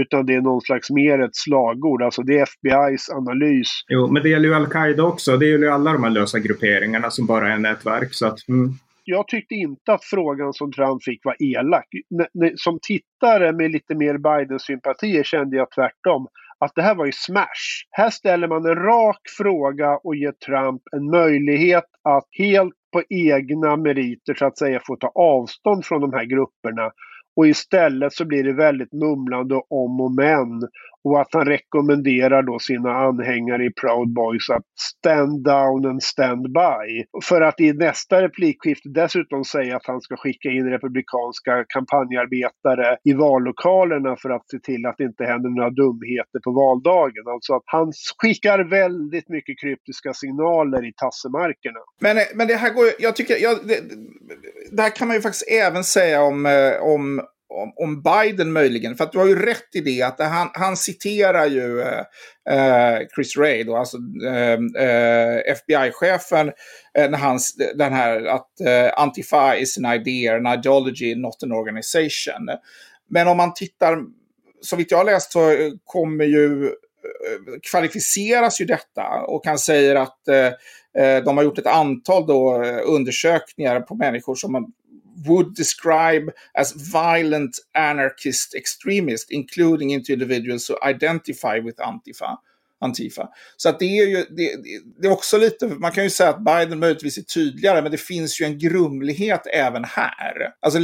Speaker 3: utan det är någon slags mer ett slagord. Alltså det är FBI's analys.
Speaker 4: Jo, men det gäller ju Al-Qaida också. Det gäller ju alla de här lösa grupperingarna som bara är nätverk. Så att, mm.
Speaker 3: Jag tyckte inte att frågan som Trump fick var elak. Som tittare med lite mer Biden-sympatier kände jag tvärtom att det här var ju smash. Här ställer man en rak fråga och ger Trump en möjlighet att helt på egna meriter så att säga får ta avstånd från de här grupperna. Och istället så blir det väldigt mumlande om och men och att han rekommenderar då sina anhängare i Proud Boys att stand down and stand by. För att i nästa replikskifte dessutom säga att han ska skicka in republikanska kampanjarbetare i vallokalerna för att se till att det inte händer några dumheter på valdagen. Alltså att han skickar väldigt mycket kryptiska signaler i tassemarkerna.
Speaker 1: Men, eh, men det här går jag tycker, jag, det, det här kan man ju faktiskt även säga om, eh, om om, om, Biden möjligen. För att du har ju rätt i det att han, han citerar ju eh, eh, Chris Ray, då, alltså eh, eh FBI-chefen, eh, när han, den här att eh, Antifa is an idea, an ideology, not an organization. Men om man tittar, så vitt jag har läst så kommer ju eh, kvalificeras ju detta och kan säga att eh, de har gjort ett antal då, undersökningar på människor som would describe as violent anarchist extremist, including into individuals who identify with Antifa. Antifa. Så att det är ju, det, det, är också lite, man kan ju säga att Biden möjligtvis är tydligare, men det finns ju en grumlighet även här. Alltså,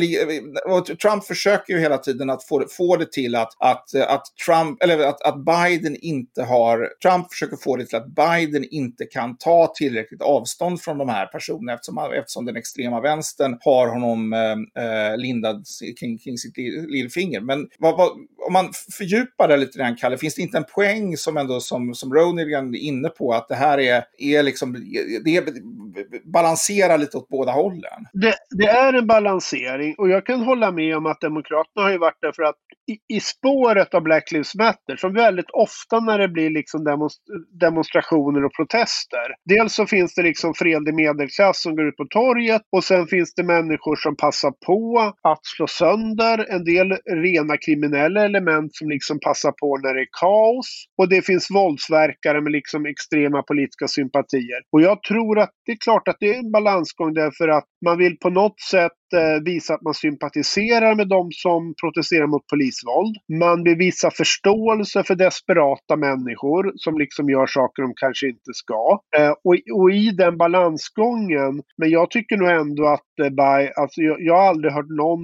Speaker 1: Trump försöker ju hela tiden att få, få det till att, att, att Trump, eller att, att Biden inte har, Trump försöker få det till att Biden inte kan ta tillräckligt avstånd från de här personerna eftersom, eftersom den extrema vänstern har honom eh, eh lindad kring, kring sitt lillfinger. Men vad, vad, om man fördjupar det lite grann, Kalle, finns det inte en poäng som ändå som som, Ronigan är inne på, att det här är, är liksom, det balanserar lite åt båda hållen.
Speaker 3: Det, det, är en balansering och jag kan hålla med om att Demokraterna har ju varit där för att i, i spåret av Black Lives Matter, som väldigt ofta när det blir liksom demonstrationer och protester. Dels så finns det liksom fredlig medelklass som går ut på torget och sen finns det människor som passar på att slå sönder en del rena kriminella element som liksom passar på när det är kaos. Och det finns våldsverkare med liksom extrema politiska sympatier. Och jag tror att det är klart att det är en balansgång därför att man vill på något sätt Eh, visa att man sympatiserar med de som protesterar mot polisvåld. Man vill visa förståelse för desperata människor som liksom gör saker de kanske inte ska. Eh, och, och, i den balansgången, men jag tycker nog ändå att eh, by, alltså jag, jag, har aldrig hört någon,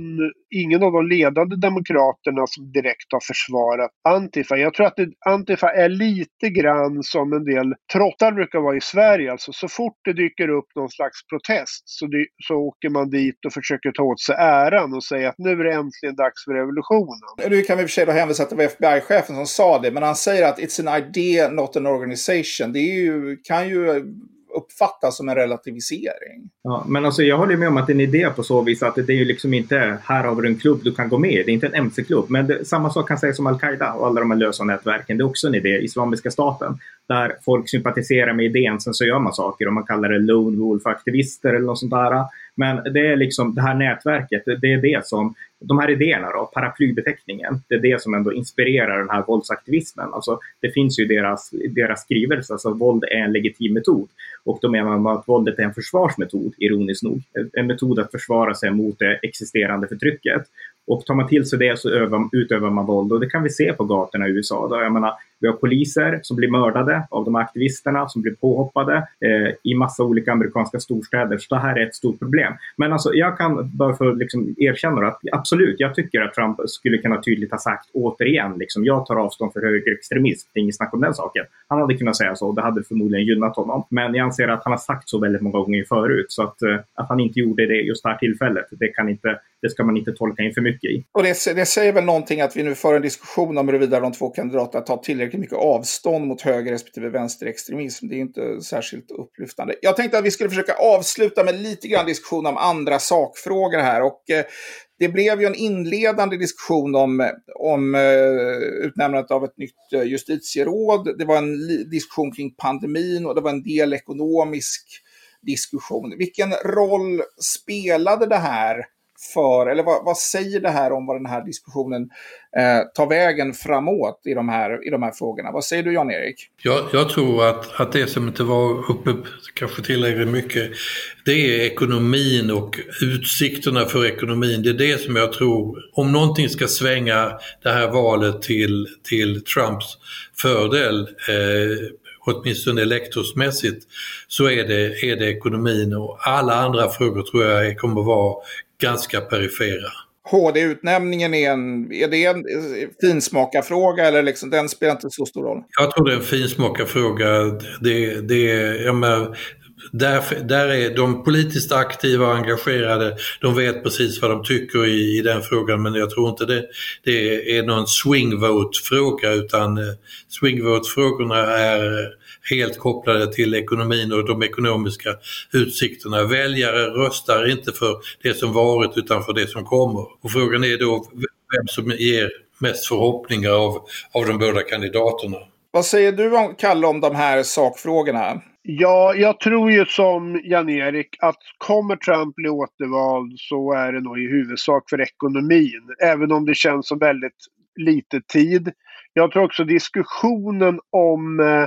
Speaker 3: ingen av de ledande demokraterna som direkt har försvarat Antifa. Jag tror att det, Antifa är lite grann som en del trottar brukar vara i Sverige. Alltså så fort det dyker upp någon slags protest så, så åker man dit och försöker ta åt sig äran och säga att nu är det äntligen dags för revolutionen.
Speaker 1: Nu kan vi i och för sig då hänvisa till FBI-chefen som sa det, men han säger att it's an idea, not an organization. Det ju, kan ju uppfattas som en relativisering.
Speaker 4: Ja, men alltså jag håller med om att det är en idé på så vis att det är ju liksom inte här har vi en klubb du kan gå med i. Det är inte en mc-klubb. Men det, samma sak kan sägas om Al-Qaida och alla de här lösa nätverken. Det är också en idé, Islamiska staten, där folk sympatiserar med idén, sen så gör man saker och man kallar det lone wolf-aktivister eller något sånt där. Men det är liksom det här nätverket, det är det som, de här idéerna då, paraplybeteckningen, det är det som ändå inspirerar den här våldsaktivismen. Alltså, det finns ju i deras, deras skrivelse, alltså våld är en legitim metod. Och då menar man att våldet är en försvarsmetod, ironiskt nog. En metod att försvara sig mot det existerande förtrycket. Och tar man till sig det så övar, utövar man våld och det kan vi se på gatorna i USA. Då, jag menar, vi har poliser som blir mördade av de här aktivisterna som blir påhoppade eh, i massa olika amerikanska storstäder. Så det här är ett stort problem. Men alltså, jag kan bara för liksom erkänna att absolut, jag tycker att Trump skulle kunna tydligt ha sagt återigen, liksom, jag tar avstånd för högerextremism. Det är inget snack om den saken. Han hade kunnat säga så och det hade förmodligen gynnat honom. Men jag anser att han har sagt så väldigt många gånger förut. Så att, eh, att han inte gjorde det just det här tillfället, det, kan inte, det ska man inte tolka in för mycket i.
Speaker 1: Och det, det säger väl någonting att vi nu för en diskussion om huruvida de två kandidaterna tar tillräckligt tillräckligt mycket avstånd mot höger respektive vänsterextremism. Det är inte särskilt upplyftande. Jag tänkte att vi skulle försöka avsluta med lite grann diskussion om andra sakfrågor här. Och eh, det blev ju en inledande diskussion om, om eh, utnämnandet av ett nytt eh, justitieråd. Det var en diskussion kring pandemin och det var en del ekonomisk diskussion. Vilken roll spelade det här för, eller vad, vad, säger det här om vad den här diskussionen eh, tar vägen framåt i de här, i de här frågorna? Vad säger du Jan-Erik?
Speaker 2: Jag, jag tror att, att det som inte var uppe kanske tillräckligt mycket, det är ekonomin och utsikterna för ekonomin. Det är det som jag tror, om någonting ska svänga det här valet till, till Trumps fördel, eh, åtminstone elektorsmässigt, så är det, är det ekonomin och alla andra frågor tror jag kommer att vara ganska perifera.
Speaker 1: HD-utnämningen är en, är det en finsmakarfråga eller liksom, den spelar inte så stor roll?
Speaker 2: Jag tror det är en finsmakarfråga. Det, det, jag menar, där, där är de politiskt aktiva och engagerade, de vet precis vad de tycker i, i den frågan men jag tror inte det, det är någon swing vote-fråga utan eh, swing vote-frågorna är helt kopplade till ekonomin och de ekonomiska utsikterna. Väljare röstar inte för det som varit utan för det som kommer. Och frågan är då vem som ger mest förhoppningar av, av de båda kandidaterna.
Speaker 1: Vad säger du, Kalle, om de här sakfrågorna?
Speaker 3: Ja, jag tror ju som Jan-Erik att kommer Trump bli återvald så är det nog i huvudsak för ekonomin. Även om det känns som väldigt lite tid. Jag tror också diskussionen om eh,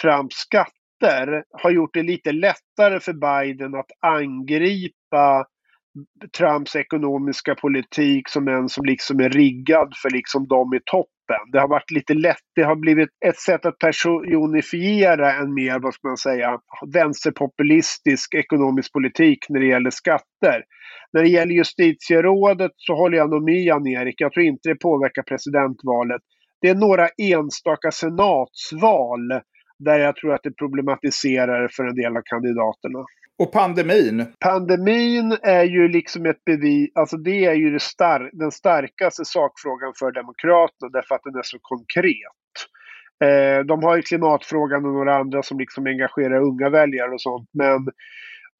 Speaker 3: Trumps skatter har gjort det lite lättare för Biden att angripa Trumps ekonomiska politik som en som liksom är riggad för liksom de i toppen. Det har varit lite lätt, det har blivit ett sätt att personifiera en mer, vad ska man säga, vänsterpopulistisk ekonomisk politik när det gäller skatter. När det gäller justitierådet så håller jag nog med Jan-Erik. Jag tror inte det påverkar presidentvalet. Det är några enstaka senatsval där jag tror att det problematiserar för en del av kandidaterna.
Speaker 1: Och pandemin?
Speaker 3: Pandemin är ju liksom ett bevis, alltså det är ju det star den starkaste sakfrågan för Demokraterna därför att den är så konkret. Eh, de har ju klimatfrågan och några andra som liksom engagerar unga väljare och sånt. Men,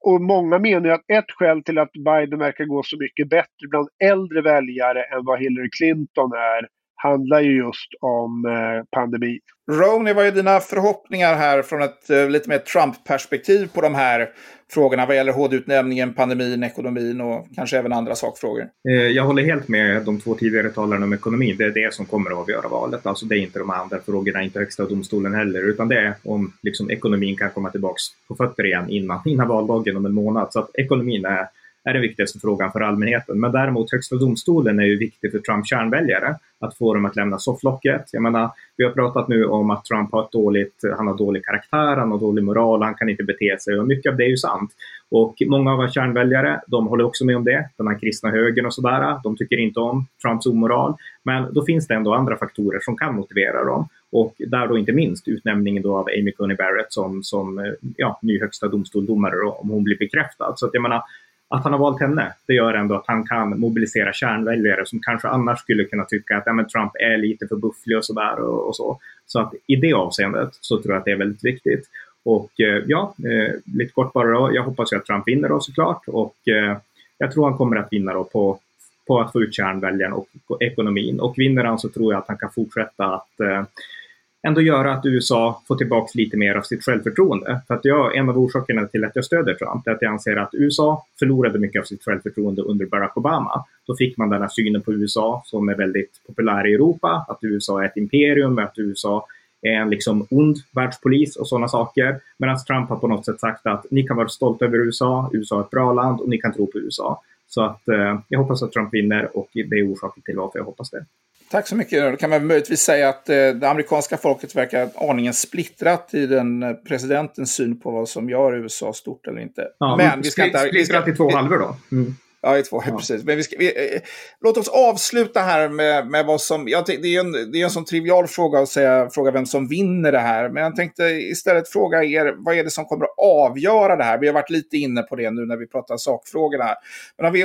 Speaker 3: och många menar ju att ett skäl till att Biden verkar gå så mycket bättre bland äldre väljare än vad Hillary Clinton är handlar ju just om eh, pandemin.
Speaker 1: Ronny, vad är dina förhoppningar här från ett eh, lite mer Trump-perspektiv på de här frågorna vad gäller HD-utnämningen, pandemin, ekonomin och kanske även andra sakfrågor?
Speaker 4: Eh, jag håller helt med de två tidigare talarna om ekonomin. Det är det som kommer att avgöra valet. Alltså det är inte de andra frågorna, inte högsta domstolen heller, utan det är om liksom, ekonomin kan komma tillbaks på fötter igen innan, innan valdagen om en månad. Så att ekonomin är är den viktigaste frågan för allmänheten. Men däremot Högsta domstolen är ju viktig för Trumps kärnväljare, att få dem att lämna sofflocket. Jag menar, vi har pratat nu om att Trump har, ett dåligt, han har dålig karaktär, han har dålig moral, han kan inte bete sig och mycket av det är ju sant. Och många av våra kärnväljare, de håller också med om det. Den här kristna högern och sådär, de tycker inte om Trumps omoral. Men då finns det ändå andra faktorer som kan motivera dem. Och där då inte minst utnämningen då av Amy Coney Barrett som, som ja, ny högsta domstoldomare om hon blir bekräftad. Så att jag menar, att han har valt henne, det gör ändå att han kan mobilisera kärnväljare som kanske annars skulle kunna tycka att ja, men Trump är lite för bufflig och sådär. Och, och, så. så att i det avseendet så tror jag att det är väldigt viktigt. Och eh, ja, eh, lite kort bara då. Jag hoppas ju att Trump vinner då såklart. Och eh, jag tror han kommer att vinna då på, på att få ut kärnväljaren och ekonomin. Och vinner han så tror jag att han kan fortsätta att eh, ändå göra att USA får tillbaka lite mer av sitt självförtroende. För att jag, en av orsakerna till att jag stöder Trump är att jag anser att USA förlorade mycket av sitt självförtroende under Barack Obama. Då fick man den här synen på USA som är väldigt populär i Europa, att USA är ett imperium, att USA är en liksom ond världspolis och sådana saker. Medan Trump har på något sätt sagt att ni kan vara stolta över USA, USA är ett bra land och ni kan tro på USA. Så att eh, jag hoppas att Trump vinner och det är orsaken till varför jag hoppas det.
Speaker 1: Tack så mycket. Då kan man möjligtvis säga att eh, det amerikanska folket verkar aningen splittrat i den eh, presidentens syn på vad som gör USA stort eller inte.
Speaker 4: Ja, men vi ska inte... Splittrat i två halvor då? Mm.
Speaker 1: Ja, i två, ja. precis. Men vi ska, vi, eh, låt oss avsluta här med, med vad som... Jag det, är en, det är en sån trivial fråga att säga, fråga vem som vinner det här. Men jag tänkte istället fråga er, vad är det som kommer att avgöra det här? Vi har varit lite inne på det nu när vi pratar sakfrågorna. Här. Men om vi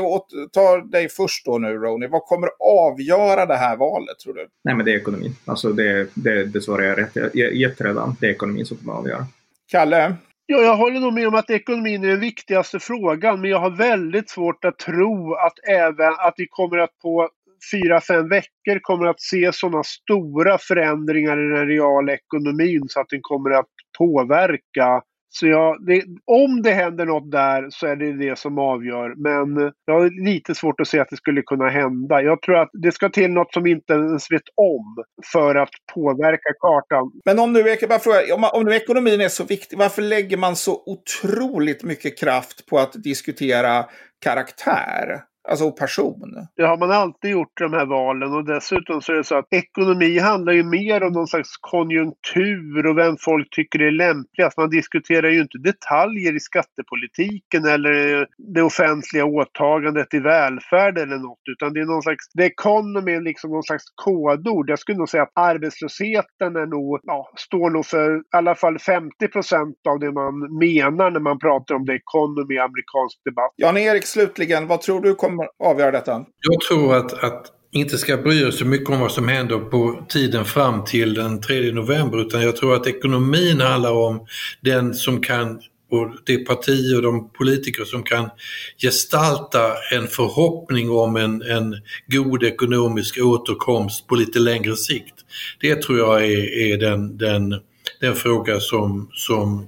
Speaker 1: tar dig först då nu, Ronny. Vad kommer att avgöra det här valet, tror du?
Speaker 4: Nej, men det är ekonomin. Alltså det, det, det svarar jag rätt. Jag gett redan. Det är ekonomin som kommer att avgöra.
Speaker 1: Kalle?
Speaker 3: Ja, jag håller nog med om att ekonomin är den viktigaste frågan, men jag har väldigt svårt att tro att även att vi kommer att på fyra, fem veckor kommer att se sådana stora förändringar i den reala ekonomin så att den kommer att påverka så jag, det, om det händer något där så är det det som avgör. Men jag har lite svårt att se att det skulle kunna hända. Jag tror att det ska till något som vi inte ens vet om för att påverka kartan.
Speaker 1: Men om nu, bara fråga, om, om nu ekonomin är så viktig, varför lägger man så otroligt mycket kraft på att diskutera karaktär? Alltså person.
Speaker 3: Det har man alltid gjort i de här valen och dessutom så är det så att ekonomi handlar ju mer om någon slags konjunktur och vem folk tycker är lämpligast. Man diskuterar ju inte detaljer i skattepolitiken eller det offentliga åtagandet i välfärd eller något utan det är någon slags, the economy är liksom någon slags kodord. Jag skulle nog säga att arbetslösheten är nog, ja, står nog för i alla fall 50 procent av det man menar när man pratar om the economy i amerikansk debatt.
Speaker 1: Jan-Erik slutligen, vad tror du kommer avgöra detta?
Speaker 2: Jag tror att, att inte ska bry oss så mycket om vad som händer på tiden fram till den 3 november utan jag tror att ekonomin handlar om den som kan och det parti och de politiker som kan gestalta en förhoppning om en, en god ekonomisk återkomst på lite längre sikt. Det tror jag är, är den, den, den fråga som, som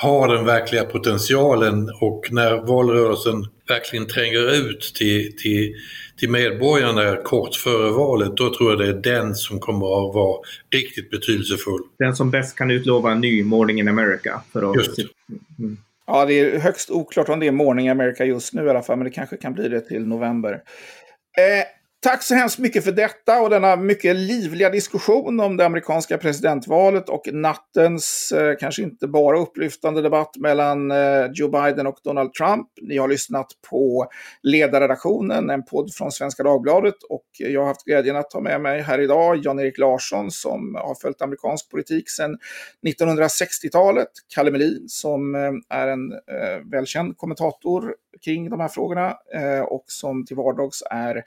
Speaker 2: har den verkliga potentialen och när valrörelsen verkligen tränger ut till, till, till medborgarna kort före valet, då tror jag det är den som kommer att vara riktigt betydelsefull.
Speaker 4: Den som bäst kan utlova en ny Morning in America. För att...
Speaker 2: Just.
Speaker 1: Mm. Ja, det är högst oklart om det är Morning America just nu i alla fall, men det kanske kan bli det till november. Eh, Tack så hemskt mycket för detta och denna mycket livliga diskussion om det amerikanska presidentvalet och nattens, eh, kanske inte bara upplyftande debatt mellan eh, Joe Biden och Donald Trump. Ni har lyssnat på Ledarredaktionen, en podd från Svenska Dagbladet och jag har haft glädjen att ta med mig här idag Jan-Erik Larsson som har följt amerikansk politik sedan 1960-talet, Kalle Melin som eh, är en eh, välkänd kommentator kring de här frågorna eh, och som till vardags är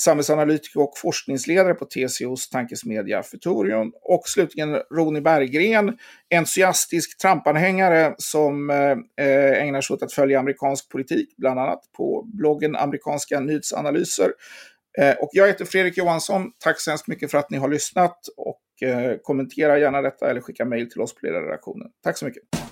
Speaker 1: samhällsanalytiker och forskningsledare på TCOs tankesmedja Futurion. Och slutligen Roni Berggren, entusiastisk Trumpanhängare som eh, ägnar sig åt att följa amerikansk politik, bland annat på bloggen Amerikanska nyhetsanalyser. Eh, och jag heter Fredrik Johansson. Tack så hemskt mycket för att ni har lyssnat och eh, kommentera gärna detta eller skicka mejl till oss på ledarredaktionen. Tack så mycket.